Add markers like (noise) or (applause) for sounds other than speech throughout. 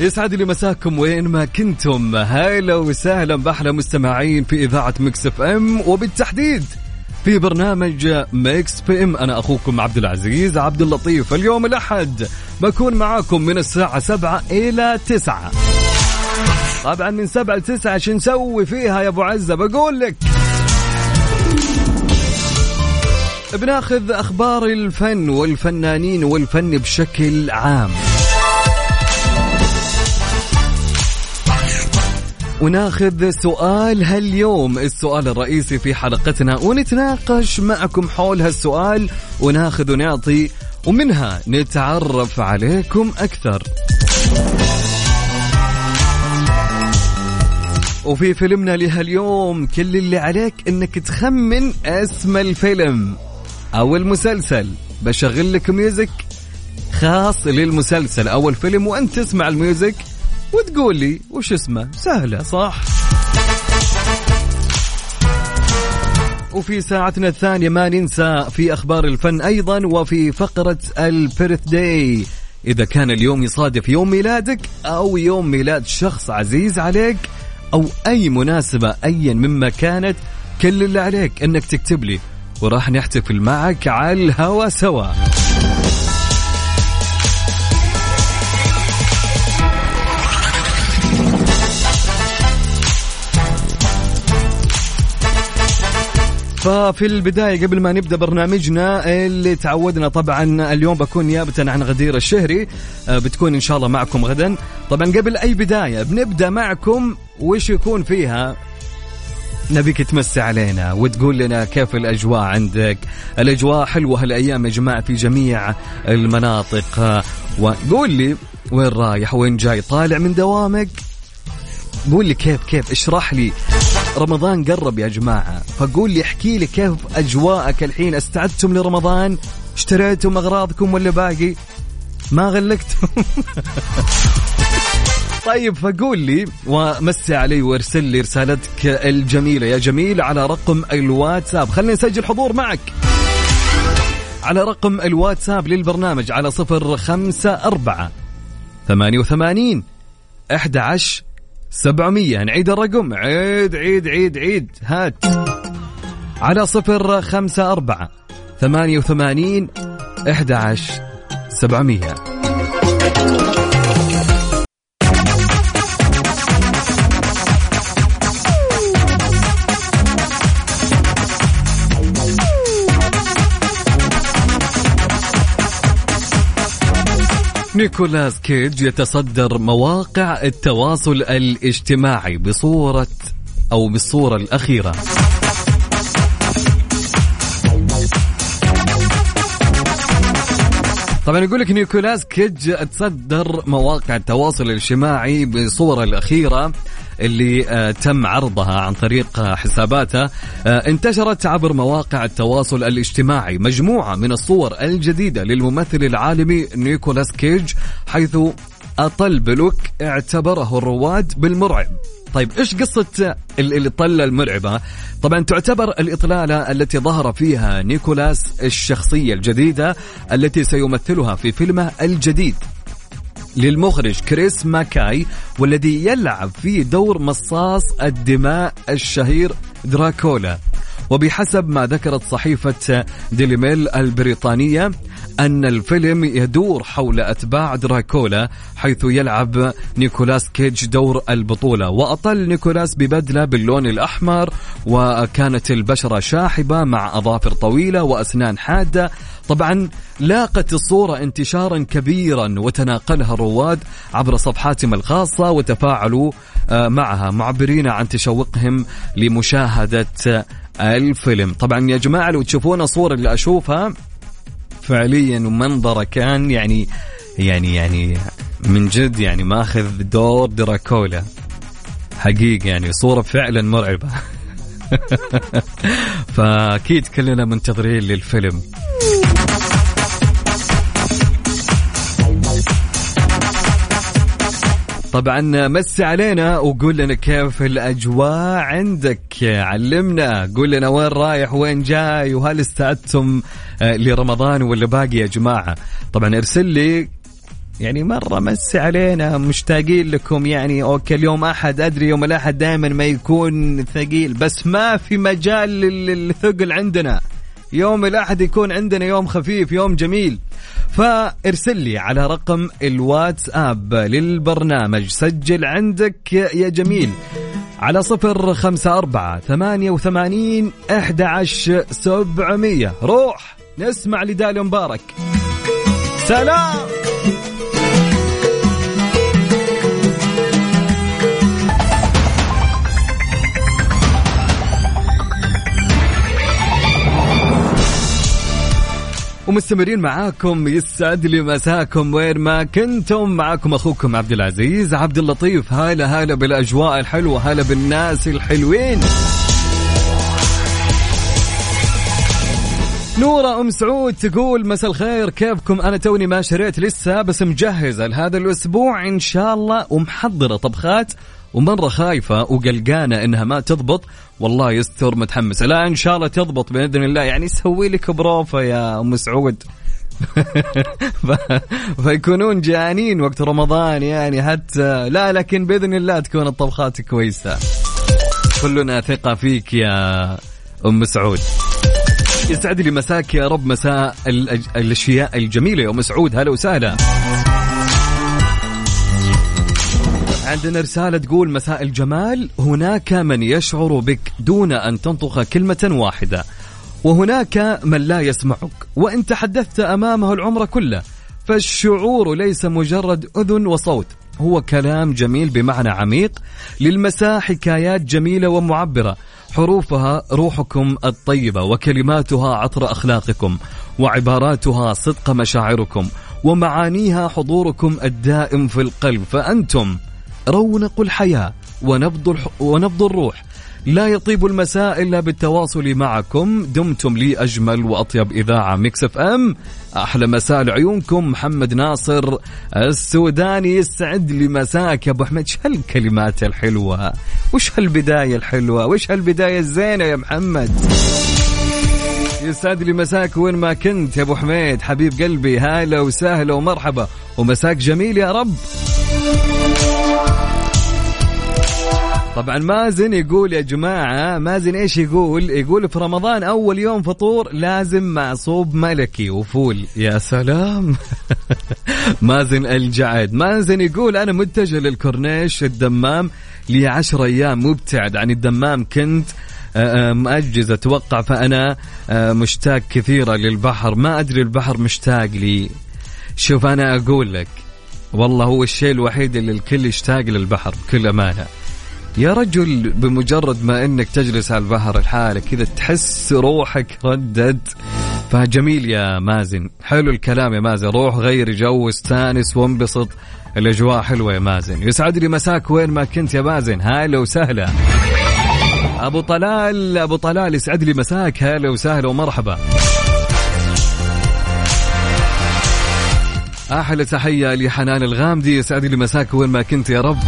يسعد لي مساكم وين ما كنتم. هلا وسهلا بأحلى مستمعين في إذاعة Mix FM وبالتحديد في برنامج Mix PM. أنا أخوكم عبد العزيز عبد اللطيف. اليوم الأحد بكون معاكم من الساعة 7 إلى 9 طبعا من 7 ل 9 شو نسوي فيها يا أبو عزة؟ بقول لك. بناخذ أخبار الفن والفنانين والفن بشكل عام. وناخذ سؤال هاليوم. السؤال الرئيسي في حلقتنا ونتناقش معكم حول هالسؤال وناخذ ونعطي ومنها نتعرف عليكم أكثر. وفي فيلمنا لهاليوم كل اللي عليك إنك تخمن اسم الفيلم أو المسلسل. بشغل لك music خاص للمسلسل أو الفيلم وأنت تسمع ال music. وتقول لي وش اسمه؟ سهلة. صح. وفي ساعتنا الثانية ما ننسى في أخبار الفن أيضا وفي فقرة البيرث داي إذا كان اليوم يصادف يوم ميلادك أو يوم ميلاد شخص عزيز عليك أو أي مناسبة أيا مما كانت كل اللي عليك أنك تكتب لي وراح نحتفل معك على الهوا سوا. ففي البداية قبل ما نبدأ برنامجنا اللي تعودنا طبعا اليوم بكون نيابة عن غدير الشهري. آه، بتكون إن شاء الله معكم غدا. طبعا قبل أي بداية بنبدأ معكم وش يكون فيها؟ نبيك تمسي علينا وتقول لنا كيف الأجواء عندك. الأجواء حلوة هالأيام يا جماعة في جميع المناطق. آه، وقول لي وين رايح؟ وين جاي؟ طالع من دوامك؟ قول لي كيف كيف؟ اشرح لي. رمضان قرب يا جماعة. فقول لي احكي لي كيف أجواءك الحين؟ استعدتم لرمضان؟ اشتريتم أغراضكم ولا باقي؟ ما غلقتم. (laughs) طيب فقول لي ومسي علي وارسل لي رسالتك الجميلة. يا جميل على رقم الواتساب. خلينا نسجل حضور معك. على رقم الواتساب للبرنامج على صفر خمسة أربعة ثمانية وثمانين أحد عشر سبعمية. نعيد الرقم. عيد عيد عيد عيد. هات. على صفر خمسة أربعة ثمانية وثمانين إحدى عشر سبعمية. نيكولاس كيج يتصدر مواقع التواصل الاجتماعي بصورة أو بالصورة الأخيرة. طبعا يقول لك نيكولاس كيج تصدر مواقع التواصل الاجتماعي بصورة الأخيرة. اللي آه، تم عرضها عن طريق آه، حساباته. آه، انتشرت عبر مواقع التواصل الاجتماعي مجموعة من الصور الجديدة للممثل العالمي نيكولاس كيج حيث أطل ب look اعتبره الرواد بالمرعب. طيب إيش قصة ال- الطلة المرعبة؟ طبعا تعتبر الإطلالة التي ظهر فيها نيكولاس الشخصية الجديدة التي سيمثلها في فيلمه الجديد. للمخرج كريس ماكاي والذي يلعب في دور مصاص الدماء الشهير دراكولا. وبحسب ما ذكرت صحيفة Daily Mail البريطانية أن الفيلم يدور حول أتباع دراكولا حيث يلعب نيكولاس كيج دور البطولة. وأطل نيكولاس ببدلة باللون الأحمر وكانت البشرة شاحبة مع أظافر طويلة وأسنان حادة طبعا لاقت الصورة انتشارا كبيرا وتناقلها الرواد عبر صفحاتهم الخاصة وتفاعلوا آه، معها معبرين عن تشوقهم لمشاهدة الفيلم. طبعا يا جماعة لو تشوفون الصورة اللي أشوفها فعليا ومنظره كان يعني يعني يعني من جد يعني ماخذ دور دراكولا. حقيقة يعني صورة فعلا مرعبة. (laughs) فأكيد كلنا منتظرين للفيلم. طبعا مسي علينا وقول لنا كيف الأجواء عندك. علمنا قول لنا وين رايح وين جاي وهل استعدتم آه، لرمضان ولا باقي يا جماعة؟ طبعا ارسل لي يعني مرة مسي علينا مشتاقين لكم يعني. أوكي اليوم أحد أدري يوم الأحد دائما ما يكون ثقيل بس ما في مجال للثقل عندنا. يوم الأحد يكون عندنا يوم خفيف يوم جميل. فارسل لي على رقم الواتساب للبرنامج. سجل عندك يا جميل. على صفر خمسة أربعة ثمانية وثمانين أحد عشر سبعمية. روح نسمع لدالي مبارك. سلام! ومستمرين معاكم يسعد لي مساكم وين ما كنتم. معاكم أخوكم عبد العزيز عبد اللطيف. هلا هلا بالأجواء الحلوة هلا بالناس الحلوين. نورة أم سعود تقول مساء الخير كيفكم؟ أنا توني ما شريت لسه بس مجهزة لهذا الأسبوع. إن شاء الله ومحضرة طبخات ومرة خايفة وقلقانة إنها ما تضبط. والله يستر متحمسة لا إن شاء الله تضبط بإذن الله. يعني سوي لك بروفة يا أم سعود. (laughs) فيكونون جانين وقت رمضان يعني حتى لا لكن بإذن الله تكون الطبخات كويسة. كلنا ثقة فيك يا أم سعود. يسعد لي مساك يا رب مساء الأشياء الجميلة يا أم سعود. هلا وسهلا. عندنا رسالة تقول مساء الجمال هناك من يشعر بك دون أن تنطق كلمة واحدة وهناك من لا يسمعك وإن تحدثت أمامه العمر كله فالشعور ليس مجرد أذن وصوت هو كلام جميل بمعنى عميق للمساء حكايات جميلة ومعبرة حروفها روحكم الطيبة وكلماتها عطر أخلاقكم وعباراتها صدق مشاعركم ومعانيها حضوركم الدائم في القلب فأنتم رونق الحياة ونبض, الح... ونبض الروح. لا يطيب المساء إلا بالتواصل معكم. دمتم لي أجمل وأطيب إذاعة Mix FM. أحلى مساء لعيونكم. محمد ناصر السوداني يسعد لي مساك يا أبو أحمد. شو هالكلمات الحلوة؟ وش هالبداية الحلوة؟ وش هالبداية الزينة يا محمد؟ يسعد لي مساك وين ما كنت يا أبو حميد حبيب قلبي هلا وسهلا ومرحبا. ومساك جميل يا رب. طبعا مازن يقول يا جماعة مازن إيش يقول؟ يقول في رمضان أول يوم فطور لازم معصوب ملكي وفول. يا سلام. (laughs) مازن الجعد. مازن يقول أنا متجه للكورنيش الدمام لي عشر أيام مبتعد عن الدمام. كنت آه، آه، مأجز أتوقع فأنا آه، مشتاق كثيرا للبحر. ما أدري البحر مشتاق لي. شوف أنا أقول لك والله هو الشيء الوحيد اللي الكل يشتاق للبحر بكل أمانة. يا رجل بمجرد ما إنك تجلس على البحر لحالك كذا تحس روحك ردت فجميل يا مازن. حلو الكلام يا مازن. روح غير جو استانس وانبسط. الأجواء حلوة يا مازن. يسعد لي مساك وين ما كنت يا مازن. هلا وسهلا. أبو طلال أبو طلال يسعد لي مساك. هلا وسهلا ومرحبا. أحلى تحية لحنان الغامدي. يسعد لي مساك وين ما كنت يا رب.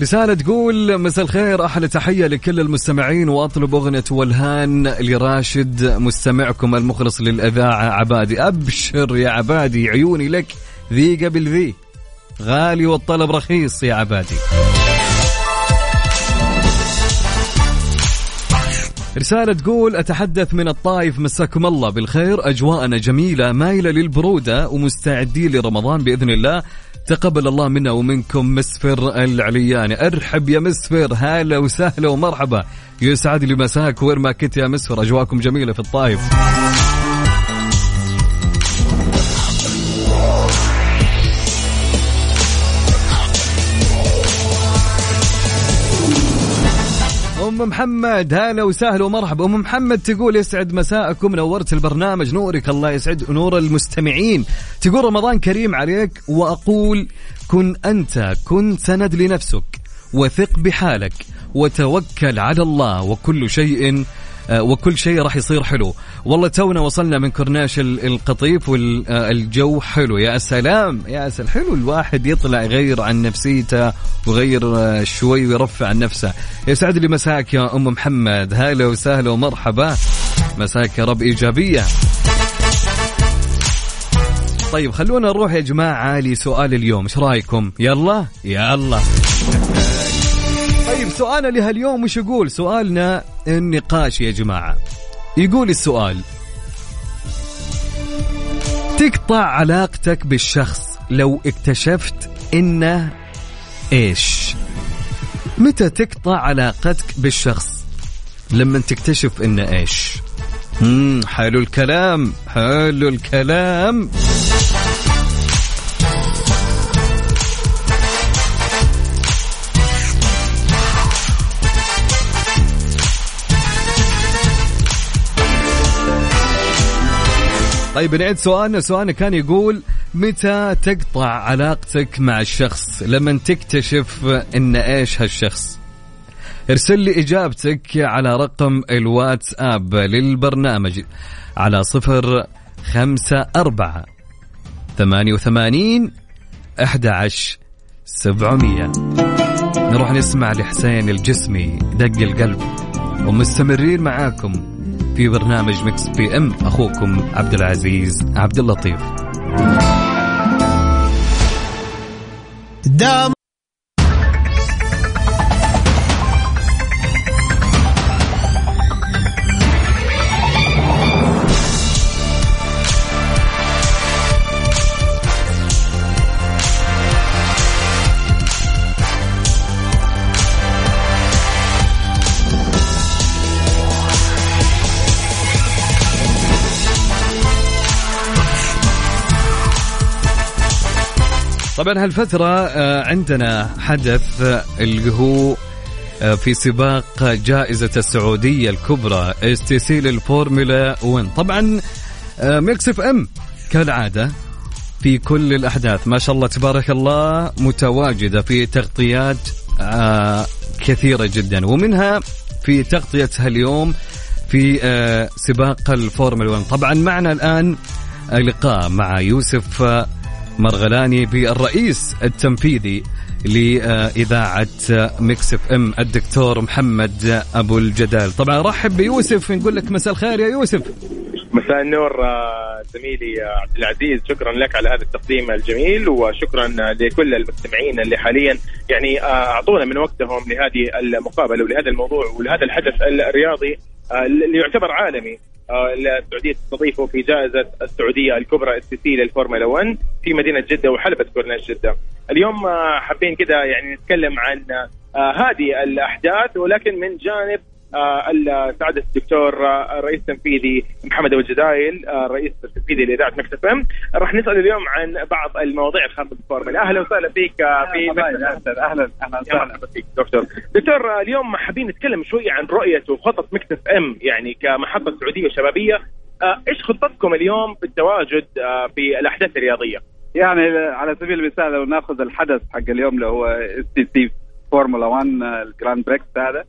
رسالة تقول مساء الخير أحلى تحية لكل المستمعين وأطلب أغنية والهان لراشد مستمعكم المخلص للإذاعة عبادي. أبشر يا عبادي عيوني لك ذي قبل ذي غالي والطلب رخيص يا عبادي. رسالة تقول أتحدث من الطائف مساكم الله بالخير أجواءنا جميلة مايلة للبرودة ومستعدين لرمضان بإذن الله. تقبل الله منا ومنكم مسفر العلياني أرحب يا مسفر. هلا وسهلا ومرحبا. يسعد لي مساك وين ما كنت يا مسفر. اجواكم جميلة في الطايف أم محمد. هلا وسهلا ومرحبا. أم محمد تقول يسعد مساءكم. نورت البرنامج. نورك الله يسعد نور المستمعين. تقول رمضان كريم عليك وأقول كن أنت كن سند لنفسك وثق بحالك وتوكل على الله وكل شيء وكل شيء راح يصير حلو. والله تونا وصلنا من كورناش ال- القطيف والجو حلو. يا سلام يا سلام. حلو الواحد يطلع يغير عن نفسيته ويغير آه، شوي ويرفع عن نفسه. يسعد لي مساك يا أم محمد. هلا وسهلا ومرحبا. مساك يا رب إيجابية. طيب خلونا نروح يا جماعة لسؤال اليوم. إيش رأيكم؟ يلا؟ يلا. سؤالنا لهاليوم وش يقول؟ سؤالنا النقاش يا جماعة. يقول السؤال تقطع علاقتك بالشخص لو اكتشفت إنه إيش؟ متى تقطع علاقتك بالشخص لما تكتشف إنه إيش؟ حلو الكلام حلو الكلام. طيب نعيد سؤالنا. سؤالنا كان يقول متى تقطع علاقتك مع الشخص؟ لما تكتشف إن إيش هالشخص؟ ارسل لي إجابتك على رقم الواتساب للبرنامج على صفر خمسة أربعة ثمانية وثمانين أحد عشر سبعمية. نروح نسمع لحسين الجسمي دق القلب ومستمرين معاكم في برنامج مكس بي إم. أخوكم عبد العزيز عبد اللطيف طبعا هالفترة آه، عندنا حدث آه، اللي هو آه، في سباق جائزة السعودية الكبرى STC للفورمولا 1 طبعا Mix FM كالعادة في كل الأحداث. ما شاء الله تبارك الله متواجدة في تغطيات كثيرة جدا. ومنها في تغطيتها اليوم في سباق الفورمولا 1 طبعا معنا الآن لقاء مع يوسف مرغلاني بالرئيس التنفيذي لإذاعة Mix FM الدكتور محمد أبو الجدايل. طبعا رحب بيوسف نقول لك مساء الخير يا يوسف. مساء النور آه، زميلي آه، عبد العزيز. شكرا لك على هذا التقديم الجميل وشكرا لكل المستمعين اللي حاليا يعني آه، أعطونا من وقتهم لهذه المقابلة ولهذا الموضوع ولهذا الحدث الرياضي اللي يعتبر عالمي. السعودية تستضيفه في جائزة السعودية الكبرى STC للفورمولا 1 في مدينة جدة وحلبة كورنيش جدة. اليوم آه، حابين كده يعني نتكلم عن آه، هذه الأحداث ولكن من جانب آه، سعادة الدكتور آه، الرئيس التنفيذي محمد أبو الجدايل آه، الرئيس التنفيذي لإذاعة Mix FM. راح نسأل اليوم عن بعض المواضيع الخاصة بالفورمولا أهلا وسهلا فيك في أهلا أهلا أهلا فيك دكتور. دكتور اليوم حابين نتكلم شوي عن رؤية وخطط Mix FM يعني كمحطة سعودية شبابية. إيش خطتكم اليوم في التواجد في الأحداث الرياضية؟ يعني على سبيل المثال لو ناخذ الحدث حق اليوم اللي هو STC فورمولا 1 آه، ال Grand Prix هذا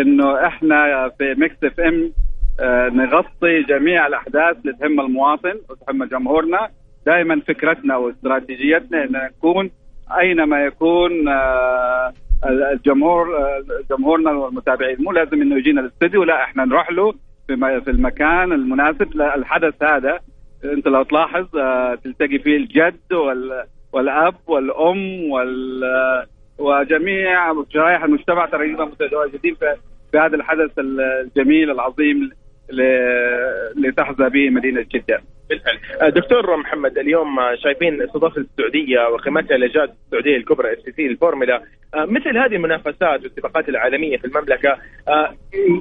إنه إحنا في Mix FM آه نغطي جميع الأحداث اللي تهم المواطن وتهم جمهورنا. دائما فكرتنا واستراتيجيتنا ان نكون أينما يكون آه الجمهور آه، جمهورنا والمتابعين. مو لازم إنه يجينا الاستوديو لا إحنا نروح له في المكان المناسب. للحدث هذا أنت لو تلاحظ آه، تلتقي فيه الجد وال والأب والأم وال آه، وجميع شرائح المجتمع تقريبا متواجدين في هذا الحدث الجميل العظيم اللي- تحظى به مدينة جدة. بالفعل. آه، دكتور محمد اليوم شايفين استضافة السعودية وقيمتها لجائزه السعودية الكبرى STC الفورمولا. آه، مثل هذه المنافسات والسباقات العالمية في المملكة آه،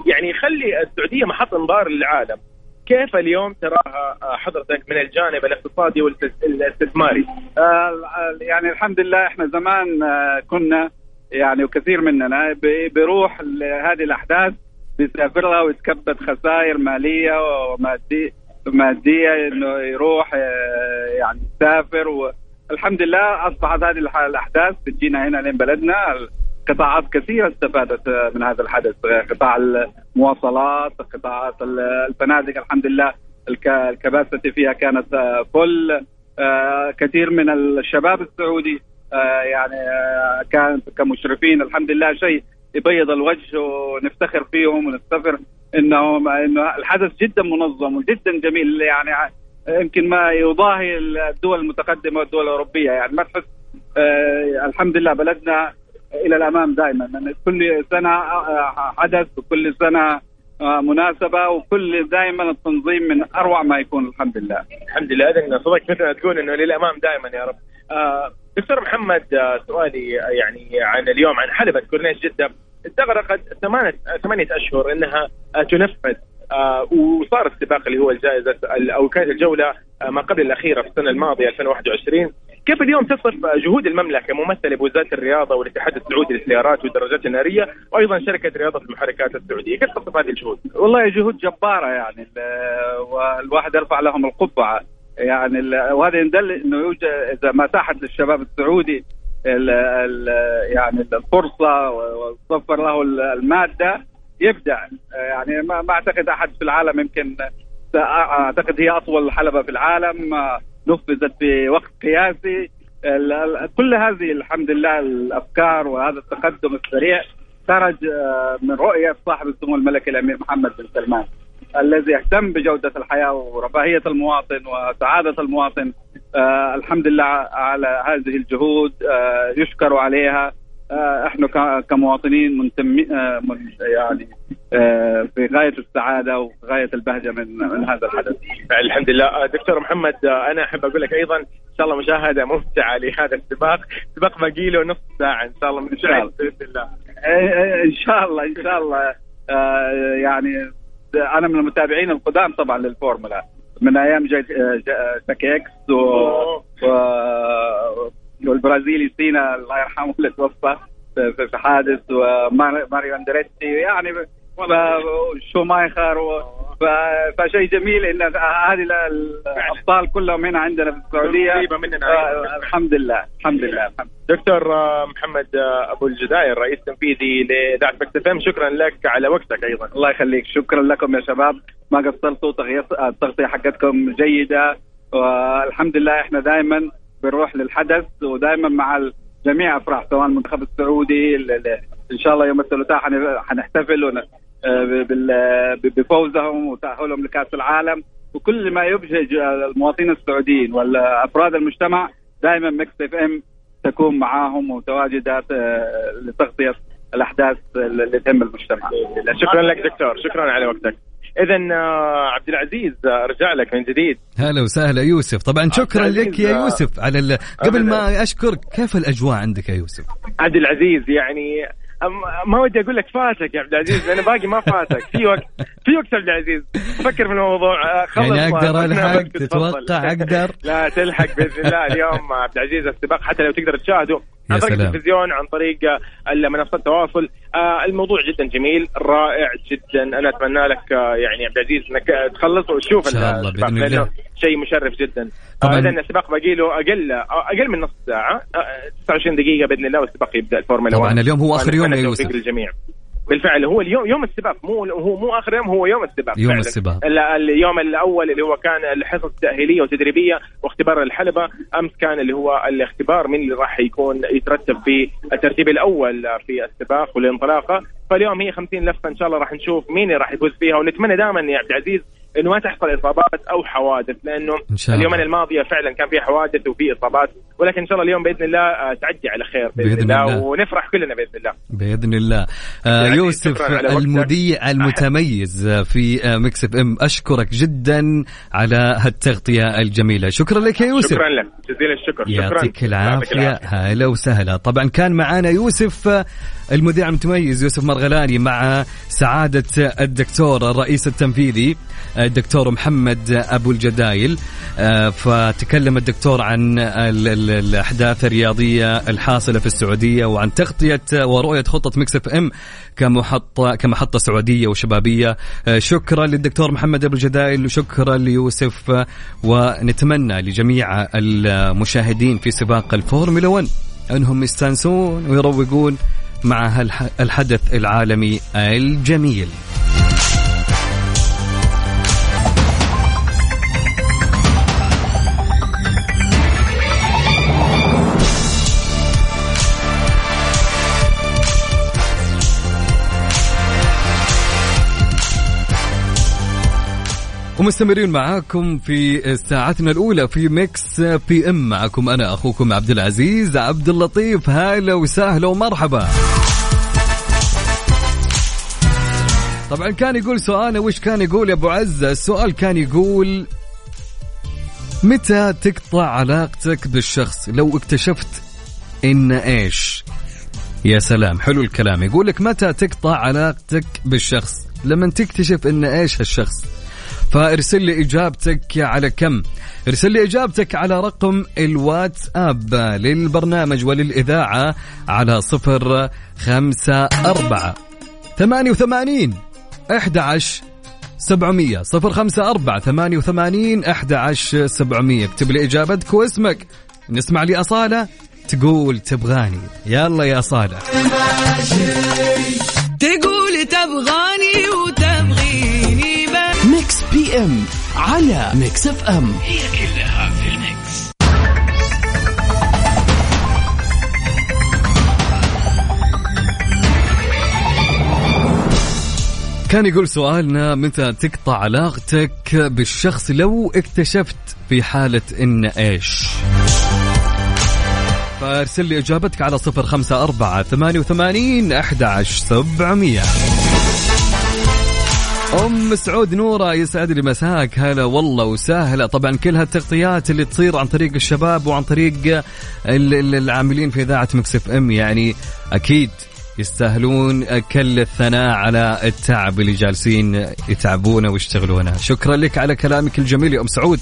يعني يخلي السعودية محط انظار للعالم. كيف اليوم تراها آه، حضرتك من الجانب الاقتصادي والاستثماري؟ آه، يعني الحمد لله إحنا زمان آه، كنا يعني وكثير مننا بي- بيروح لهذه الأحداث بيسافر لها ويتكبد خسائر مالية وماديه مادية إنه يروح يعني يسافر والحمد لله أصبحت هذه الأحداث بتجينا هنا لين بلدنا قطاعات كثيرة استفادت آه، من هذا الحدث. قطاع المواصلات قطاعات ال- الفنادق الحمد لله الك- الكباسة فيها كانت آه، فل. آه، كثير من الشباب السعودي يعني كان كمشرفين الحمد لله شيء يبيض الوجه ونفتخر فيهم ونفتخر انه إنه الحدث جدا منظم وجدا جميل يعني يمكن ما يضاهي الدول المتقدمة والدول الأوروبية. يعني ما تحس الحمد لله بلدنا إلى الأمام دائما. كل سنة آه، حدث وكل سنة آه، مناسبة وكل دائما التنظيم من أروع ما يكون الحمد لله. الحمد لله. إذن صدقت مثل ما تقول إنه للأمام دائما يا رب. آه دكتور محمد آه سؤالي آه، يعني عن اليوم عن حلبة كورنيش جدة. استغرقت ثمانية ثمانية أشهر إنها آه تنفذ آه وصار السباق اللي هو الجائزة ال- أو كانت الجولة آه ما قبل الأخيرة في السنة الماضية 2021 كيف اليوم تصف جهود المملكة ممثلة بوزارة الرياضة والاتحاد السعودي للسيارات والدراجات النارية وأيضا شركة رياضة المحركات السعودية كيف تصف هذه الجهود؟ والله جهود جبارة يعني ال- والواحد يرفع لهم القبعة. يعني وهذا يدل إنه يوجد إذا ما ساحت للشباب السعودي ال ال يعني الفرصة وتوفر له ال- المادة يبدع يعني ما أعتقد أحد في العالم يمكن أعتقد هي أطول حلبة في العالم. نفذت في وقت قياسي. كل هذه الحمد لله الأفكار وهذا التقدم السريع خرج آه، من رؤية صاحب السمو الملكي الأمير محمد بن سلمان الذي اهتم بجودة الحياة ورفاهية المواطن وسعادة المواطن. آه الحمد لله على هذه الجهود آه يشكر عليها. إحنا كمواطنين منتمي آه من يعني في غايه السعادة وفي غايه البهجة من من هذا الحدث. الحمد لله. آه، دكتور محمد آه، أنا أحب أقول لك أيضا إن شاء الله مشاهدة ممتعة لهذا السباق. سباق باقي له نص ساعة إن شاء الله من شاء الله. بإذن الله. ان شاء الله إن شاء الله. آه يعني أنا من المتابعين القدام طبعا للفورمولا. من أيام جاكي إكس و, و والبرازيلي سينا الله يرحمه اللي توفى في في حادث وماريو أندريتي يعني شوماخر و... ف- فشيء جميل إن هذه ال- الأبطال كلهم هنا عندنا في السعودية. قريبة مننا. آه، الحمد لله الحمد لله دكتور آه، محمد آه، أبو الجداير رئيس تنفيذي لإذاعة مكس شكرا لك على وقتك أيضا. الله يخليك. شكرا لكم يا شباب. ما قصرتوا التغطية حقتكم جيدة. والحمد لله إحنا دائما بنروح للحدث ودائما مع جميع افراح سواء المنتخب السعودي ال- ال- إن شاء الله يوم الثلاثاء حن- حنحتفل آه، بفوزهم وتأهلهم لكأس العالم. وكل ما يبهج المواطنين السعوديين والأفراد المجتمع دائما Mix FM تكون معاهم وتواجدات آه، لتغطية الأحداث اللي تهم المجتمع. شكرا لك دكتور. شكرا على وقتك. اذا عبد العزيز آه، أرجع لك من جديد. هلا وسهلا يوسف. طبعا شكرا لك يا آه، يوسف على ال... قبل ما أشكرك كيف الأجواء عندك يا يوسف؟ عبد العزيز يعني ما ودي أقول لك فاتك يا عبد العزيز لأن باقي ما فاتك في وقت في وقت عبد العزيز فكر في الموضوع آه، خلص يعني أقدر ما- ألحق؟ تفضل. تتوقع أقدر؟ لا تلحق بإذن الله اليوم عبد العزيز السباق حتى لو تقدر تشاهده يا عن طريق. التلفزيون عن طريق منصات التواصل آه، الموضوع جدا جميل رائع جدا أنا أتمنى لك آه، يعني عبد العزيز إنك آه، تخلص وتشوف إن شاء الله لأنه الله. شيء مشرف جدا طبعاً. طبعا اذا السباق باقي له أقل آه، أقل من نص ساعة آه، 29 دقيقة بإذن الله والسباق يبدأ الفورمولا طبعاً 1. اليوم هو آخر يوم يا يوسف. للجميع بالفعل هو اليوم يوم السباق. مو هو مو آخر يوم هو يوم السباق يوم. السباق. ال- اليوم الأول اللي هو كان الحصص تاهيليه وتدريبية واختبار الحلبة. أمس كان اللي هو الاختبار من اللي راح يكون يترتب في الترتيب الأول في السباق والانطلاقة. فاليوم هي 50 لفة. إن شاء الله راح نشوف مين اللي راح يفوز فيها. ونتمنى دائما يا عبد العزيز إنه ما تحصل إصابات أو حوادث لأنه إن شاء الله. اليومين الماضية فعلا كان في حوادث وفي إصابات ولكن إن شاء الله اليوم بإذن الله آه، تعدي على خير بإذن, بإذن الله, الله. ونفرح كلنا بإذن الله. بإذن الله. آه يعني يوسف. المذيع المتميز في آه Mix FM. أشكرك جدا على هالتغطية الجميلة. شكرا لك يا يوسف. شكرا لك. جزيل الشكر. يعطيك العافية. هلا وسهلا. طبعا كان معانا يوسف آه، المذيع المتميز يوسف مرغلاني مع سعادة الدكتور الرئيس التنفيذي. الدكتور محمد أبو الجدايل. آه، فتكلم الدكتور عن ال- ال- الأحداث الرياضية الحاصلة في السعودية وعن تغطية ورؤية خطة Mix FM كمحطه كمحطة سعودية وشبابية. آه، شكرا للدكتور محمد أبو الجدايل وشكرا ليوسف. آه، ونتمنى لجميع المشاهدين في سباق الفورمولا 1 أنهم يستانسون ويروقون مع هالح- الحدث العالمي الجميل. ومستمرين معاكم في ساعتنا الأولى في Mix FM معكم أنا أخوكم عبد العزيز عبد اللطيف. هلا وسهلا ومرحبا. طبعا كان يقول سؤالنا وش كان يقول يا أبو عزة؟ السؤال كان يقول متى تقطع علاقتك بالشخص؟ لو اكتشفت إن إيش؟ يا سلام حلو الكلام. يقول لك متى تقطع علاقتك بالشخص؟ لما تكتشف إن إيش هالشخص؟ فارسل لي إجابتك على كم؟ ارسل لي إجابتك على رقم الواتساب للبرنامج وللإذاعة على صفر خمسة أربعة ثمانية وثمانين أحد سبعمية. صفر خمسة أربعة ثمانية وثمانين أحد عشر سبعمية. اكتب لي إجابتك واسمك. نسمع لي أصالة تقول تبغاني. يلا يا أصالة. تقول تبغاني. إم على Mix FM. هي كلها في ال Mix. كان يقول سؤالنا متى تقطع علاقتك بالشخص لو اكتشفت في حالة إن إيش؟ فارسل لي إجابتك على صفر خمسة أربعة ثمانية وثمانين أحد عشر سبعمية. أم سعود نورة يسعد لي مساك. هلا والله وسهلا. طبعا كل هالتغطيات اللي تصير عن طريق الشباب وعن طريق ال- ال- العاملين في إذاعة مكسف أم يعني أكيد يستاهلون كل الثناء على التعب اللي جالسين يتعبونه ويشتغلونه شكرا لك على كلامك الجميل يا أم سعود.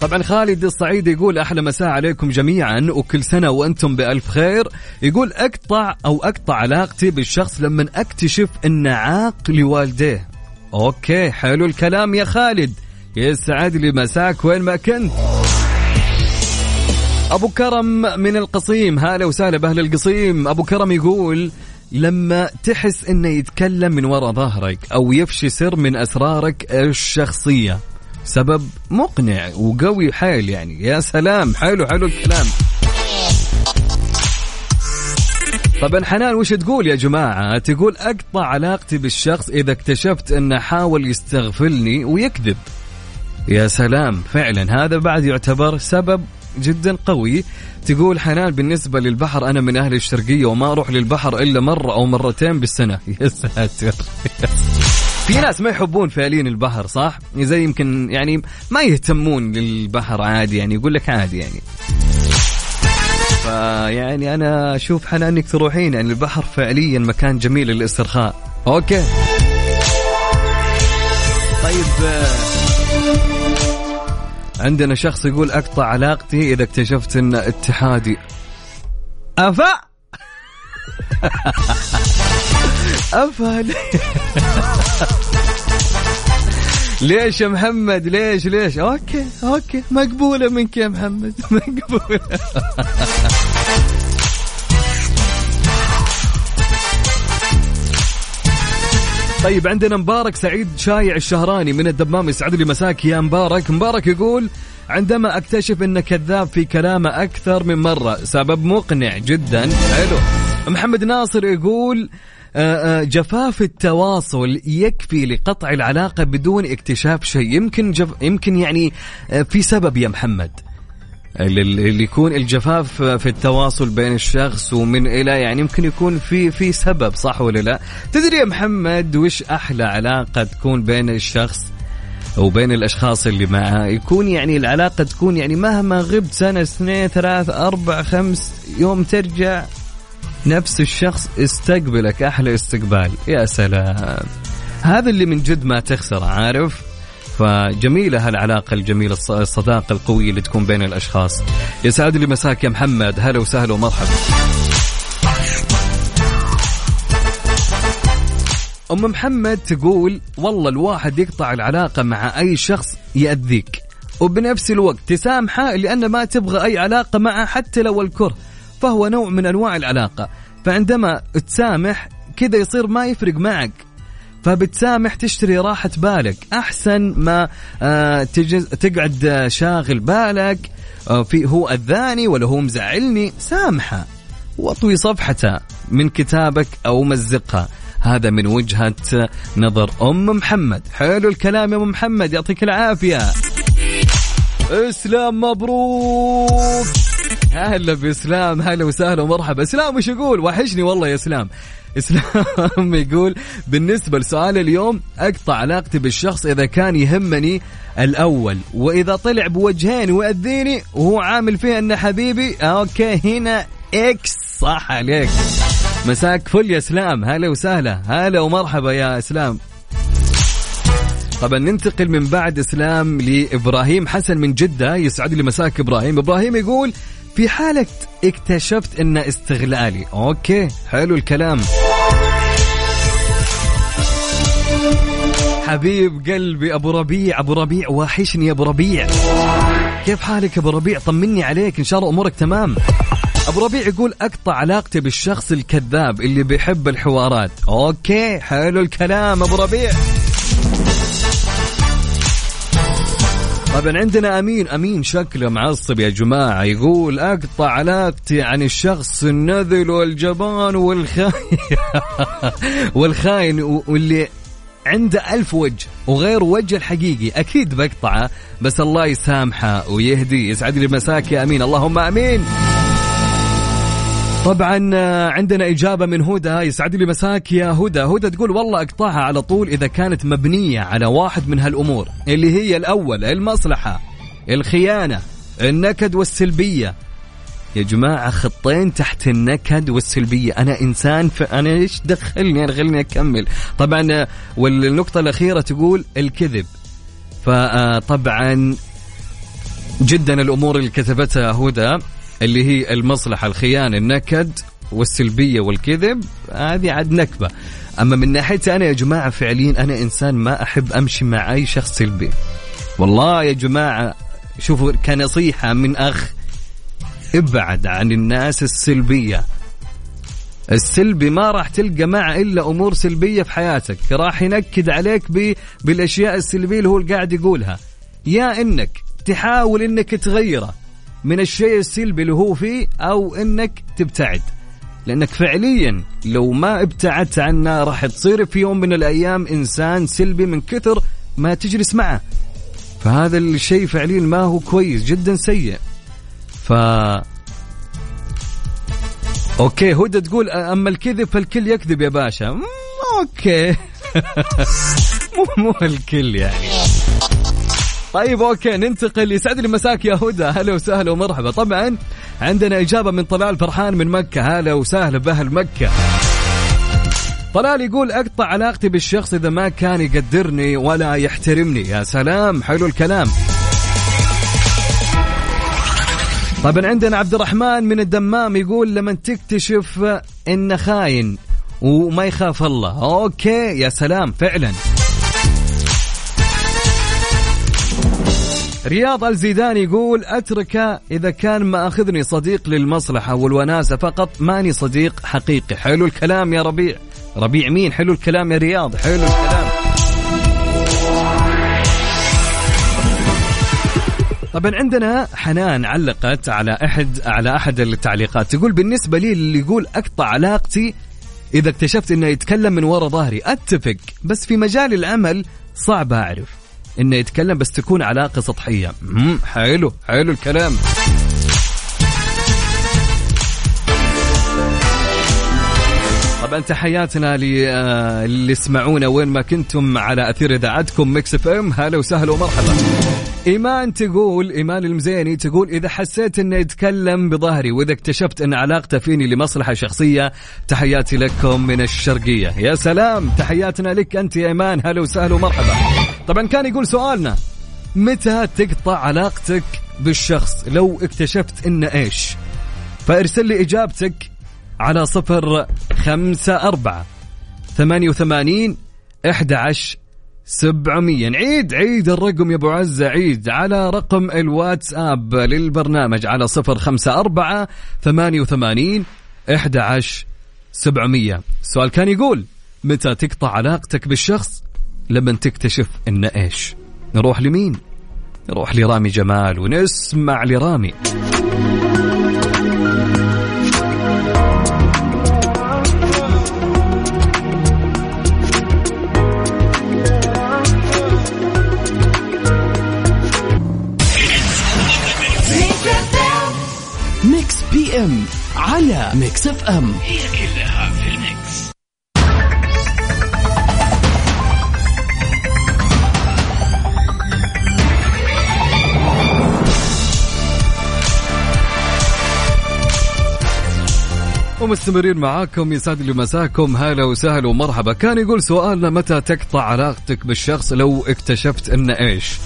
طبعا خالد الصعيد يقول أحلى مساء عليكم جميعا وكل سنة وأنتم بألف خير. يقول أقطع أو أقطع علاقتي بالشخص لما أكتشف انه عاق لوالديه. أوكي حلو الكلام يا خالد. يسعد لي مساك وين ما كنت. أبو كرم من القصيم هلا وسهلا بأهل القصيم. أبو كرم يقول لما تحس إنه يتكلم من وراء ظهرك أو يفشي سر من أسرارك الشخصية. سبب مقنع وقوي حيل يعني. يا سلام حلو حلو الكلام. طبعا حنان وش تقول يا جماعة؟ تقول أقطع علاقتي بالشخص إذا اكتشفت أنه حاول يستغفلني ويكذب. يا سلام فعلا هذا بعد يعتبر سبب جدا قوي. تقول حنان بالنسبة للبحر أنا من أهل الشرقية وما أروح للبحر إلا مرة أو مرتين بالسنة. (laughs) يا ساتر. في ناس ما يحبون فعليا البحر صح؟ زي يمكن يعني ما يهتمون للبحر عادي يعني يقول لك عادي يعني. فيعني أنا أشوف حنا إنك تروحين يعني البحر فعليا مكان جميل للاسترخاء. أوكي. طيب عندنا شخص يقول أقطع علاقتي إذا اكتشفت إن اتحادي. أفا! (laughs) افا (laughs) ليش يا محمد؟ ليش ليش؟ okay okay. مقبولة منك يا محمد. (laughs) مقبولة. طيب عندنا مبارك سعيد شايع الشهراني من الدمام يسعد لي مساك يا مبارك. مبارك يقول عندما أكتشف انه كذاب في كلامه أكثر من مرة سبب مقنع جدا. حلو. محمد ناصر يقول جفاف التواصل يكفي لقطع العلاقة بدون اكتشاف شيء. يمكن جف يمكن يعني آه، في سبب يا محمد. اللي يكون الجفاف في التواصل بين الشخص ومن إلى يعني يمكن يكون في في سبب صح ولا لا؟ تدري يا محمد وش أحلى علاقة تكون بين الشخص وبين الأشخاص اللي معه؟ يكون يعني العلاقة تكون يعني مهما غبت سنة اثنين ثلاث أربع خمس يوم ترجع نفس الشخص استقبلك أحلى استقبال. يا سلام. هذا اللي من جد ما تخسر عارف؟ فجميلة هالعلاقة الجميلة الص- الصداقة القوية اللي تكون بين الأشخاص. يسعد لي مساك يا محمد. هلا وسهلا ومرحبا. أم محمد تقول والله الواحد يقطع العلاقة مع أي شخص يأذيك. وبنفس الوقت تسامحه لأن ما تبغى أي علاقة معه حتى لو الكره. فهو نوع من أنواع العلاقة. فعندما تسامح كذا يصير ما يفرق معك. فبتسامح تشتري راحة بالك. أحسن ما آه تقعد آه، شاغل بالك. آه في هو أذاني ولا هو مزعلني؟ سامحه. واطوي صفحته من كتابك أو مزقها. هذا من وجهة نظر أم محمد. حلو الكلام يا أم محمد. يعطيك العافية. اسلام مبروك. هلا بإسلام هلا وسهلا ومرحبا. إسلام وش يقول؟ وحشني والله يا إسلام. (laughs) إسلام يقول بالنسبة لسؤال اليوم أقطع علاقتي بالشخص إذا كان يهمني الأول وإذا طلع بوجهين ويأذيني وهو عامل فيه أنه حبيبي okay هنا X. صح عليك. مساك فل يا إسلام. هلا وسهلا. هلا ومرحبا يا إسلام. طبعا ننتقل من بعد إسلام لإبراهيم حسن من جدة يسعد لي مساك إبراهيم. إبراهيم يقول في حالة اكتشفت انه استغلالي. أوكي حلو الكلام. حبيب قلبي أبو ربيع أبو ربيع واحشني يا أبو ربيع. كيف حالك أبو ربيع؟ طمني عليك إن شاء الله أمورك تمام. أبو ربيع يقول أقطع علاقتي بالشخص الكذاب اللي بيحب الحوارات. أوكي حلو الكلام أبو ربيع. طبعا عندنا أمين أمين شكله معصب يا جماعة يقول أقطع علاقتي عن الشخص النذل والجبان والخاين. (laughs) والخاين واللي عنده ألف وجه وغير وجه الحقيقي. أكيد بقطعه بس الله يسامحه ويهدي يسعد لي مساك يا أمين. اللهم أمين. طبعا آه، عندنا إجابة من هدى يسعد لي مساك يا هدى هدى تقول والله أقطعها على طول إذا كانت مبنية على واحد من هالأمور اللي هي الأول المصلحة الخيانة النكد والسلبية. يا جماعة خطين تحت النكد والسلبية. أنا إنسان ف... أنا إيش دخلني؟ أنا خليني أكمل. طبعا آه، والنقطة الأخيرة تقول الكذب. فطبعا جدا الأمور اللي كتبتها هدى اللي هي المصلحة الخيانة النكد والسلبية والكذب هذه عاد نكبة. أما من ناحيتي أنا يا جماعة فعليا أنا إنسان ما أحب أمشي مع أي شخص سلبي. والله يا جماعة شوفوا كنصيحة من أخ ابعد عن الناس السلبية. السلبي ما راح تلقى معه إلا أمور سلبية في حياتك. راح ينكد عليك. بالأشياء السلبية اللي هو قاعد يقولها. يا إنك تحاول إنك تغيره. من الشيء السلبي اللي هو فيه أو إنك تبتعد. لأنك فعليا لو ما ابتعدت عنه راح تصير في يوم من الأيام إنسان سلبي من كثر ما تجلس معه. فهذا الشيء فعليا ما هو كويس جدا سيء. ف okay هدى تقول أما الكذب فالكل يكذب يا باشا. okay. (laughs) مو مو الكل يعني. طيب okay ننتقل يسعد لي مساك يا هدى. هلا وسهلا ومرحبا. طبعا عندنا إجابة من طلال فرحان من مكة. هلا وسهلا بأهل مكة. طلال يقول أقطع علاقتي بالشخص إذا ما كان يقدرني ولا يحترمني. يا سلام حلو الكلام. طبعا عندنا عبد الرحمن من الدمام يقول لما تكتشف إنه خاين وما يخاف الله. أوكي يا سلام فعلا. رياض الزيداني يقول اتركه إذا كان ما أخذني صديق للمصلحة والوناسة فقط ماني صديق حقيقي. حلو الكلام يا ربيع. ربيع مين؟ حلو الكلام يا رياض. حلو الكلام. طبعا عندنا حنان علقت على أحد على أحد التعليقات. تقول بالنسبة لي اللي يقول أقطع علاقتي إذا اكتشفت إنه يتكلم من وراء ظهري. أتفق بس في مجال العمل صعب أعرف. إنه يتكلم بس تكون علاقة سطحية. حلو حلو الكلام. طبعا تحياتنا للي يسمعونا وين ما كنتم على أثير إذاعتكم Mix FM. هلا وسهلا ومرحبا. إيمان تقول إيمان المزيني تقول إذا حسيت إنه يتكلم بظهري وإذا اكتشفت إن علاقته فيني لمصلحة شخصية تحياتي لكم من الشرقية. يا سلام تحياتنا لك أنت يا إيمان. هلا وسهلا ومرحبا. طبعا كان يقول سؤالنا متى تقطع علاقتك بالشخص؟ لو اكتشفت انه إيش؟ فأرسل لي إجابتك على صفر خمسة أربعة ثمانية وثمانين إحدى عشر سبعمية. عيد عيد الرقم يا أبو عزة عيد على رقم الواتساب للبرنامج على صفر خمسة أربعة ثمانية وثمانين إحدى عشر سبعمية. السؤال كان يقول متى تقطع علاقتك بالشخص؟ لما تكتشف إنه إيش؟ نروح لمين؟ نروح لرامي جمال ونسمع لرامي. PM على Mix FM. هي كلها في ال mix. ومستمرين معاكم يسعد لي مساكم هلا وسهلا ومرحبا. كان يقول سؤالنا متى تقطع علاقتك بالشخص لو اكتشفت إنه إيش؟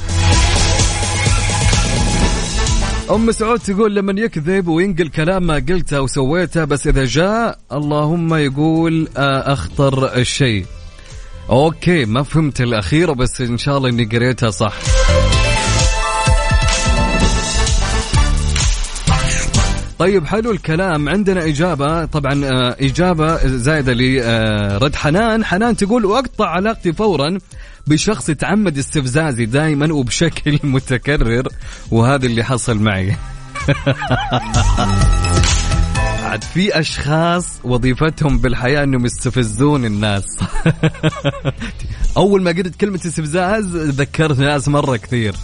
أم سعود تقول لمن يكذب وينقل كلام ما قلته وسويته بس إذا جاء اللهم يقول آه، أخطر الشيء أوكي ما فهمت الاخيره بس إن شاء الله إني قريتها صح. طيب حلو الكلام. عندنا إجابة. طبعا آه، إجابة زايدة لرد حنان. حنان تقول وأقطع علاقتي فورا. بشخص يتعمد استفزازي دائما وبشكل (laughs) متكرر وهذا اللي حصل معي. (laughs) عاد في أشخاص وظيفتهم بالحياة إنهم يستفزون الناس. (laughs) أول ما قلت كلمة استفزاز ذكرت ناس مرة كثير.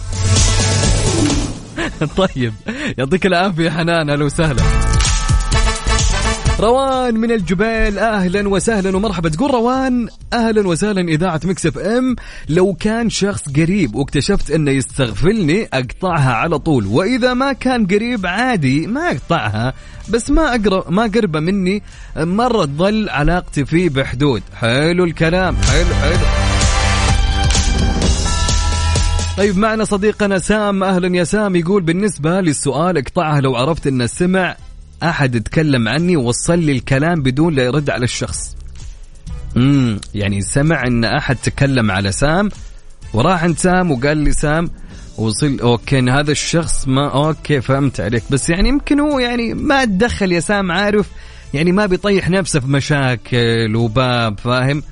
طيب يعطيك العافية حنان أهلا وسهلا. روان من الجبال أهلا وسهلا ومرحبا. تقول روان أهلا وسهلا إذاعة Mix FM. لو كان شخص قريب واكتشفت أنه يستغفلني أقطعها على طول. وإذا ما كان قريب عادي ما أقطعها. بس ما اقرب ما قربة مني. مرة تظل علاقتي فيه بحدود. حلو الكلام. حلو حلو. طيب معنا صديقنا سام. أهلا يا سام. يقول بالنسبة للسؤال اقطعها لو عرفت انه سمع أحد يتكلم عني ووصل لي الكلام بدون لا يرد على الشخص. امم يعني سمع إن أحد تكلم على سام وراح عند سام وقال لي سام وصل okay إن هذا الشخص ما okay فهمت عليك. بس يعني يمكن هو يعني ما تدخل يا سام عارف يعني ما بيطيح نفسه في مشاكل وباب فاهم؟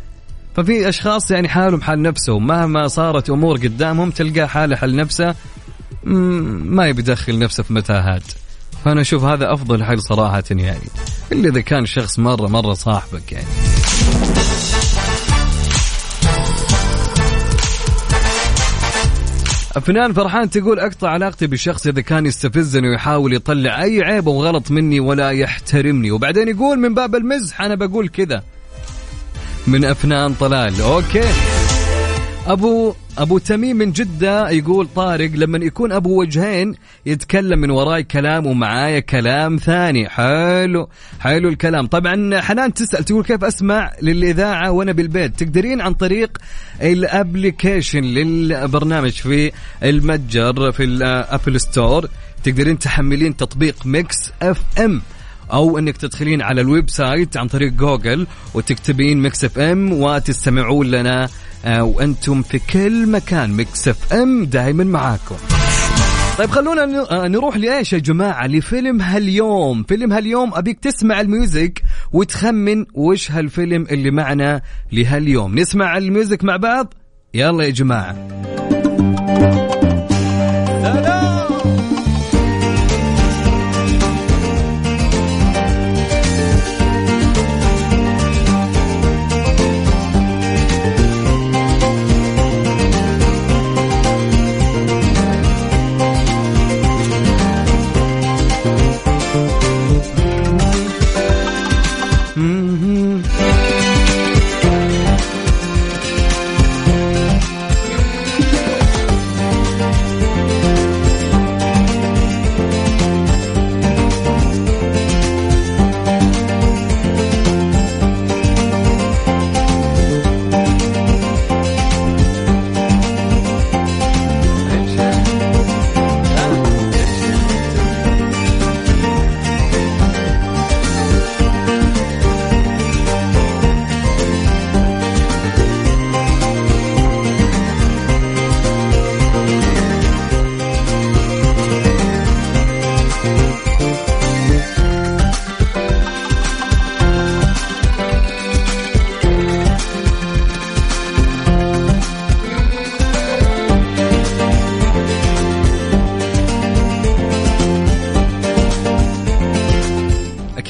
ففي أشخاص يعني حالهم حال نفسهم مهما صارت أمور قدامهم تلقاه حاله حال نفسه ما يبي يدخل نفسه في متاهات. فأنا أشوف هذا أفضل حل صراحة يعني. إلا إذا كان شخص مره مرة صاحبك يعني. فنان فرحان تقول أقطع علاقتي بشخص إذا كان يستفزني ويحاول يطلع أي عيب أو غلط مني ولا يحترمني. وبعدين يقول من باب المزح أنا بقول كذا. من أفنان طلال. أوكي. أبو أبو تميم من جدة يقول طارق لما يكون أبو وجهين يتكلم من وراي كلام ومعايا كلام ثاني. حلو حلو الكلام. طبعا حنان تسأل تقول كيف أسمع للإذاعة وأنا بالبيت؟ تقدرين عن طريق ال application للبرنامج في المتجر في ال Apple Store تقدرين تحملين تطبيق Mix FM. أو إنك تدخلين على ال website عن طريق جوجل وتكتبين Mix FM وتستمعون لنا آه، وأنتم في كل مكان Mix FM دائما معاكم. طيب خلونا آه، نروح لإيش يا جماعة؟ لفيلم هاليوم. فيلم هاليوم أبيك تسمع ال music وتخمن وش هالفيلم اللي معنا لهاليوم. نسمع ال music مع بعض؟ يلا يا جماعة.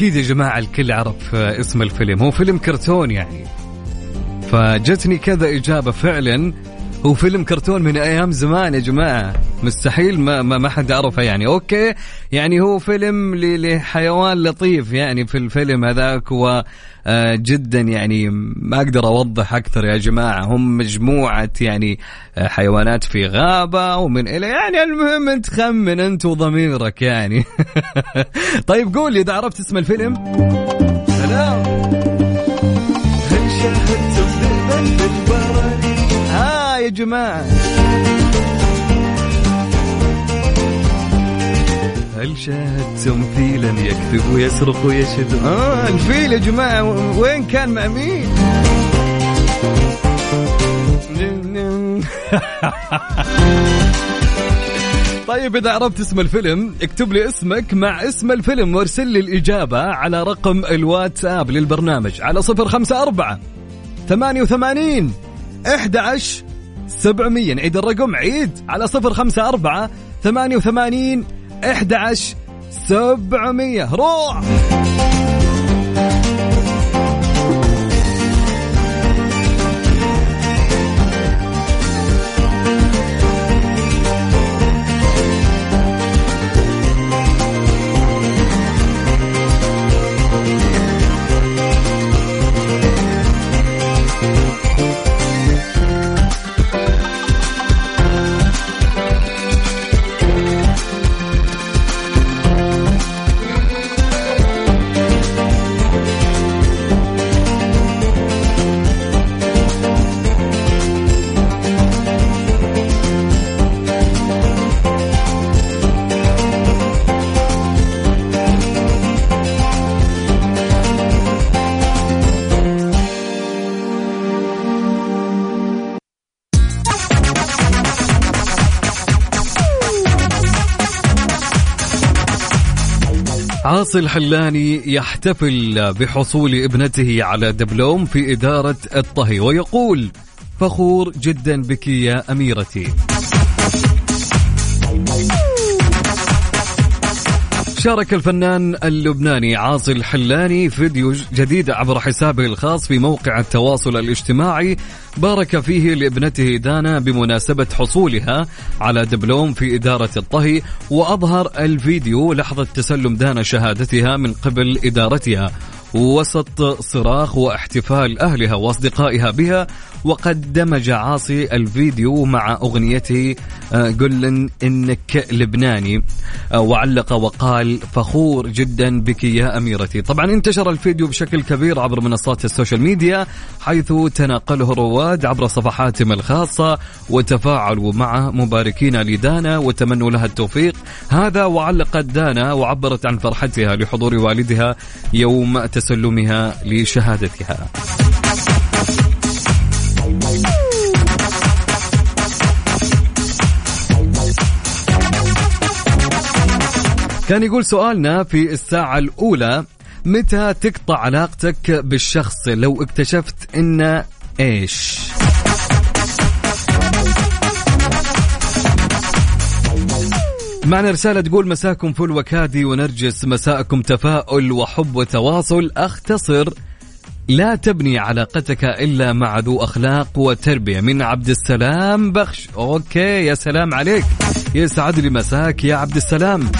أكيد يا جماعة الكل عرف آه، اسم الفيلم. هو فيلم كرتون يعني. فجتني كذا إجابة فعلا. هو فيلم كرتون من أيام زمان يا جماعة. مستحيل ما ما, ما حد عرفه يعني. أوكي. يعني هو فيلم لحيوان لطيف يعني في الفيلم هذاك و آه، جدا يعني ما أقدر أوضح أكثر يا جماعة. هم مجموعة يعني آه، حيوانات في غابة ومن إلى يعني المهم أنت خمن أنت وضميرك يعني. (laughs) طيب قول لي إذا عرفت اسم الفيلم. سلام. يا جماعة. هل شاهدتم فيلا يكذب ويسرق ويشهد؟ آه الفيل يا جماعة و- وين كان مع مين (laughs) طيب إذا عرفت اسم الفيلم اكتب لي اسمك مع اسم الفيلم وارسل لي الإجابة على رقم الواتساب للبرنامج على صفر خمسة أربعة ثمانية وثمانين أحد عشر سبعمية. نعيد الرقم. عيد على صفر خمسة أربعة ثمانية وثمانين أحد عشر سبعمية. روح! عاصي الحلاني يحتفل بحصول ابنته على دبلوم في إدارة الطهي ويقول فخور جدا بك يا أميرتي. شارك الفنان اللبناني عاصي الحلاني فيديو جديد عبر حسابه الخاص في موقع التواصل الاجتماعي. بارك فيه لابنته دانا بمناسبة حصولها على دبلوم في إدارة الطهي وأظهر الفيديو لحظة تسلم دانا شهادتها من قبل إدارتها. وسط صراخ واحتفال أهلها وأصدقائها بها وقد دمج عاصي الفيديو مع أغنيته آه، قل إنك لبناني. آه، وعلق وقال فخور جدا بك يا أميرتي. طبعا انتشر الفيديو بشكل كبير عبر منصات ال social media حيث تناقله الرواد عبر صفحاتهم الخاصة وتفاعلوا معه مباركين لدانا وتمنوا لها التوفيق. هذا وعلقت دانا وعبرت عن فرحتها لحضور والدها يوم تسلمها لشهادتها. كان يقول سؤالنا في الساعة الأولى متى تقطع علاقتك بالشخص لو اكتشفت إن إيش؟ معنا رسالة تقول مساكم فل وكادي ونرجس مساءكم تفاؤل وحب وتواصل. أختصر لا تبني علاقتك إلا مع ذو أخلاق وتربية. من عبد السلام بخش. أوكي يا سلام عليك. يسعد لي مساك يا عبد السلام.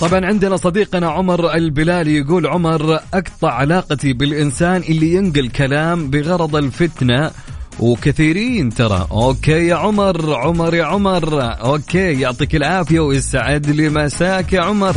طبعا عندنا صديقنا عمر البلالي يقول عمر أقطع علاقتي بالإنسان اللي ينقل كلام بغرض الفتنة وكثيرين ترى. okay يا عمر عمر يا عمر. okay يعطيك العافية ويسعد لي مساك يا عمر.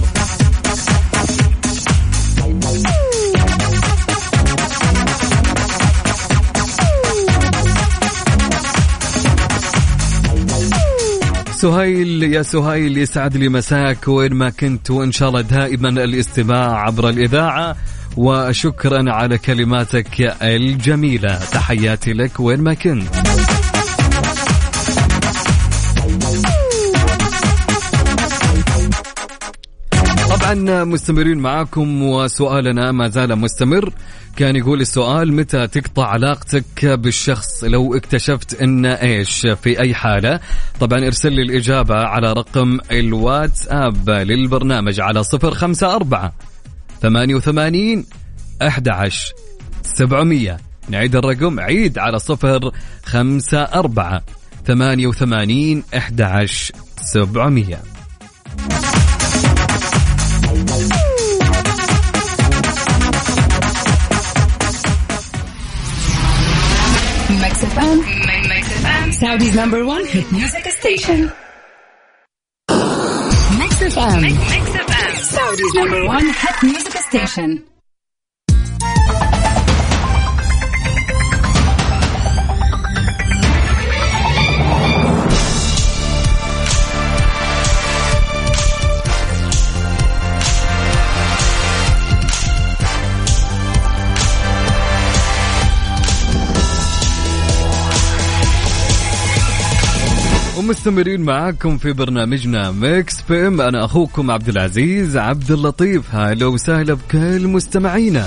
سهيل يا سهيل يسعد لي مساك وين ما كنت وإن شاء الله دائما الاستماع عبر الإذاعة. وشكرا على كلماتك الجميلة. تحياتي لك وين ما كنت. طبعا مستمرين معاكم وسؤالنا ما زال مستمر. كان يقول السؤال متى تقطع علاقتك بالشخص لو اكتشفت إن إيش؟ في أي حالة؟ طبعا ارسل لي الإجابة على رقم الواتساب للبرنامج على صفر خمسة أربعة ثمانية وثمانين أحد عشر سبعمية. نعيد الرقم عيد على صفر خمسة أربعة ثمانية وثمانين أحد عشر سبعمية. Mix FM Saudi's number 1 hit music station Mix FM Saudi's number 1 hit music ومستمرين معاكم في برنامجنا Mix PM أنا أخوكم عبد العزيز عبد اللطيف. هلا وسهلا بكل مستمعينا.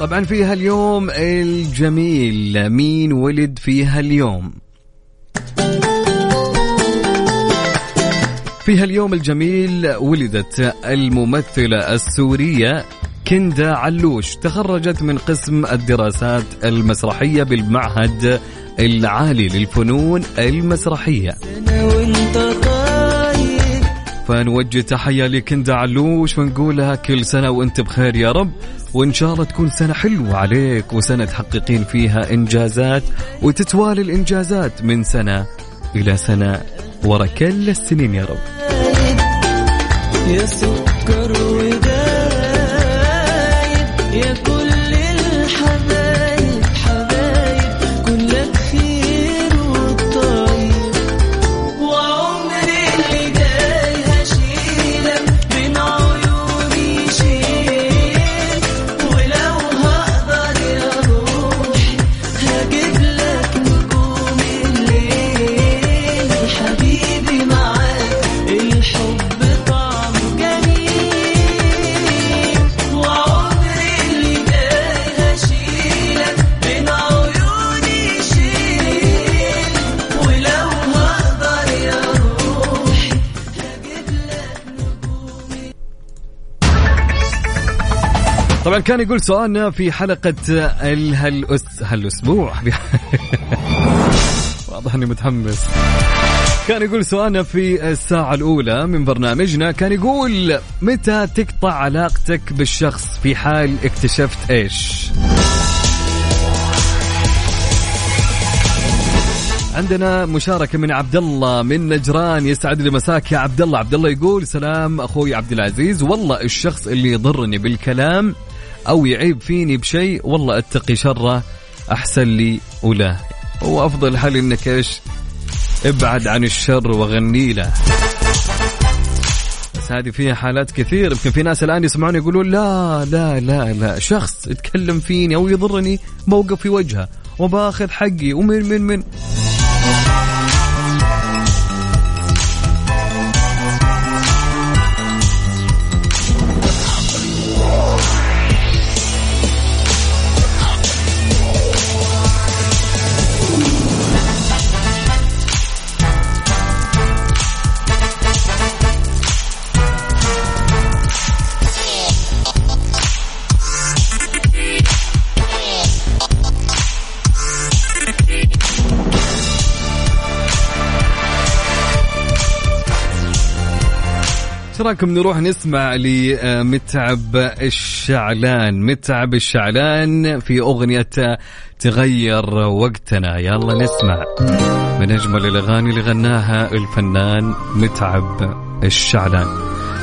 طبعا في هاليوم الجميل. مين ولد في هاليوم؟ في هاليوم الجميل ولدت الممثلة السورية كندا علوش تخرجت من قسم الدراسات المسرحية بالمعهد العالي للفنون المسرحية. فنوجه تحية لكندا علوش ونقول لها كل سنة وانت بخير يا رب وإن شاء الله تكون سنة حلوة عليك وسنة تحققين فيها إنجازات وتتوالي الإنجازات من سنة إلى سنة ورا كل السنين يا رب. يا سكر كان يقول سؤالنا في حلقة الهالأس هالأسبوع. (laughs) واضح إني متحمس. كان يقول سؤالنا في الساعة الأولى من برنامجنا كان يقول متى تقطع علاقتك بالشخص في حال اكتشفت إيش؟ عندنا مشاركة من عبد الله من نجران يسعد لي مساك. يا عبد الله عبد الله يقول سلام أخوي عبد العزيز. والله الشخص اللي يضرني بالكلام أو يعيب فيني بشيء والله أتقي شره أحسن لي وله هو أفضل حل إنك إيش؟ ابعد عن الشر وغني له. بس هذه فيها حالات كثير. يمكن في ناس الآن يسمعون يقولون لا لا لا لا. شخص يتكلم فيني أو يضرني موقف في وجهه وباخذ حقي ومن من من. رايكم نروح نسمع لمتعب الشعلان. متعب الشعلان في أغنية تغير وقتنا. يلا نسمع. من أجمل الأغاني اللي غناها الفنان متعب الشعلان.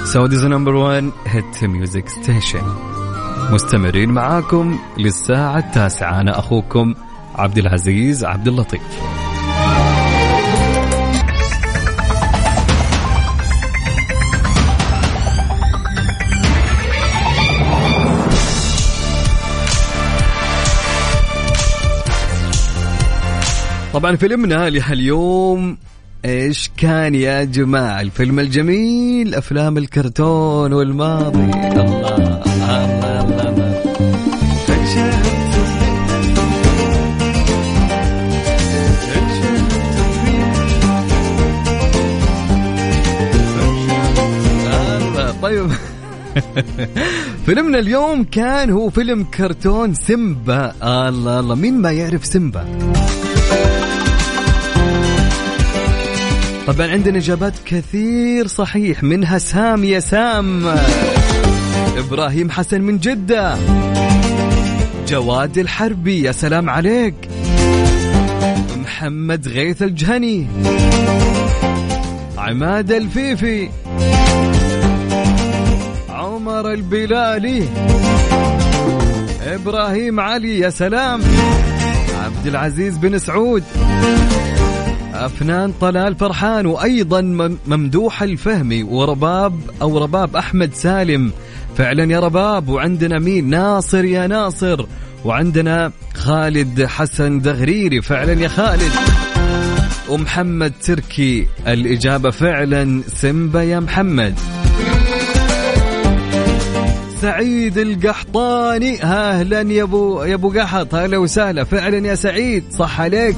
Saudi's number 1 hit music station مستمرين معاكم للساعة التاسعة. أنا أخوكم عبد العزيز عبد اللطيف. طبعا فيلمنا لهاليوم إيش كان يا جماعة؟ الفيلم الجميل أفلام الكرتون والماضي. الله الله الله, الله. طيب. فيلمنا اليوم كان هو فيلم كرتون سيمبا. الله الله. مين ما يعرف سيمبا؟ طبعا عندنا إجابات كثير صحيح منها سام يا سام. إبراهيم حسن من جدة. جواد الحربي يا سلام عليك. محمد غيث الجهني. عماد الفيفي. عمر البلالي. إبراهيم علي يا سلام. عبد العزيز بن سعود. أفنان طلال فرحان وأيضا مم- ممدوح الفهمي ورباب أو رباب أحمد سالم. فعلا يا رباب وعندنا مين؟ ناصر يا ناصر وعندنا خالد حسن دغريري. فعلا يا خالد. ومحمد تركي الإجابة فعلا سمبا يا محمد. سعيد القحطاني. أهلا يا ابو يا أبو قحط. هلا وسهلا. فعلا يا سعيد صح عليك.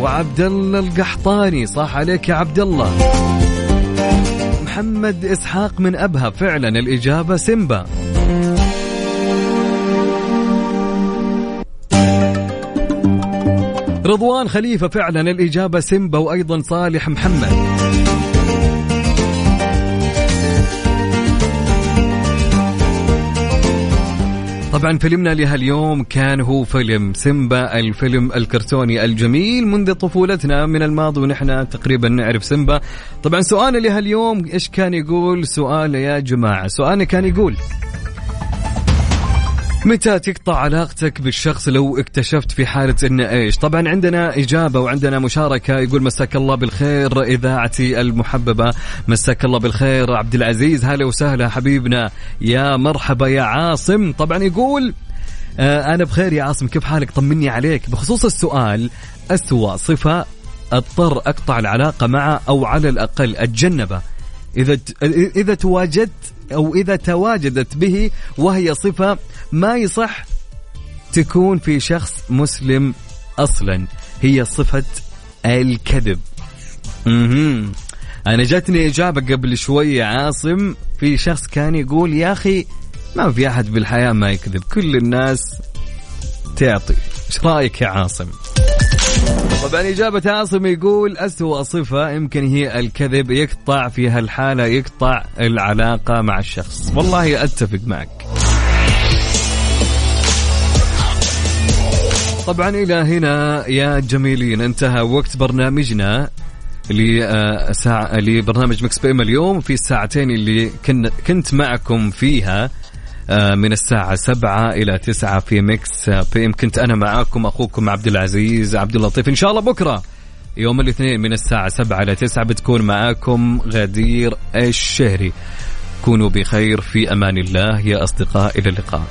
وعبد الله القحطاني صح عليك يا عبد الله محمد إسحاق من ابها فعلا الإجابة سيمبا. رضوان خليفة فعلا الإجابة سيمبا وأيضا صالح محمد. طبعا فيلمنا لهاليوم كان هو فيلم سيمبا الفيلم الكرتوني الجميل منذ طفولتنا. من الماضي ونحن تقريبا نعرف سيمبا. طبعا سؤالنا لهاليوم إيش كان يقول؟ سؤال يا جماعة سؤالنا كان يقول متى تقطع علاقتك بالشخص لو اكتشفت في حالة انه إيش؟ طبعا عندنا إجابة وعندنا مشاركة. يقول مساك الله بالخير اذاعتي المحببة. مساك الله بالخير عبد العزيز. هلا وسهلا حبيبنا. يا مرحبا يا عاصم. طبعا يقول آه أنا بخير يا عاصم. كيف حالك؟ طمني عليك. بخصوص السؤال أسوأ صفة أضطر أقطع العلاقة معه أو على الأقل اتجنبه إذا إذا تواجدت أو إذا تواجدت به وهي صفة ما يصح تكون في شخص مسلم أصلا. هي صفة الكذب. أها أنا جاتني إجابة قبل شوي عاصم. في شخص كان يقول يا أخي ما في أحد بالحياة ما يكذب. كل الناس تعطي. إيش رأيك يا عاصم؟ طبعا إجابة عاصم يقول أسوأ صفة يمكن هي الكذب يقطع في هالحالة يقطع العلاقة مع الشخص. والله أتفق معك. طبعا إلى هنا يا جميلين انتهى وقت برنامجنا لساعة لبرنامج مكس بي اليوم في الساعتين اللي كن كنت معكم فيها. آه، من الساعة سبعة إلى تسعة في Mix PM كنت أنا معاكم أخوكم عبد العزيز عبد اللطيف. إن شاء الله بكرة يوم الاثنين من الساعة سبعة إلى تسعة بتكون معاكم غدير الشهري. كونوا بخير في أمان الله. يا أصدقاء إلى اللقاء.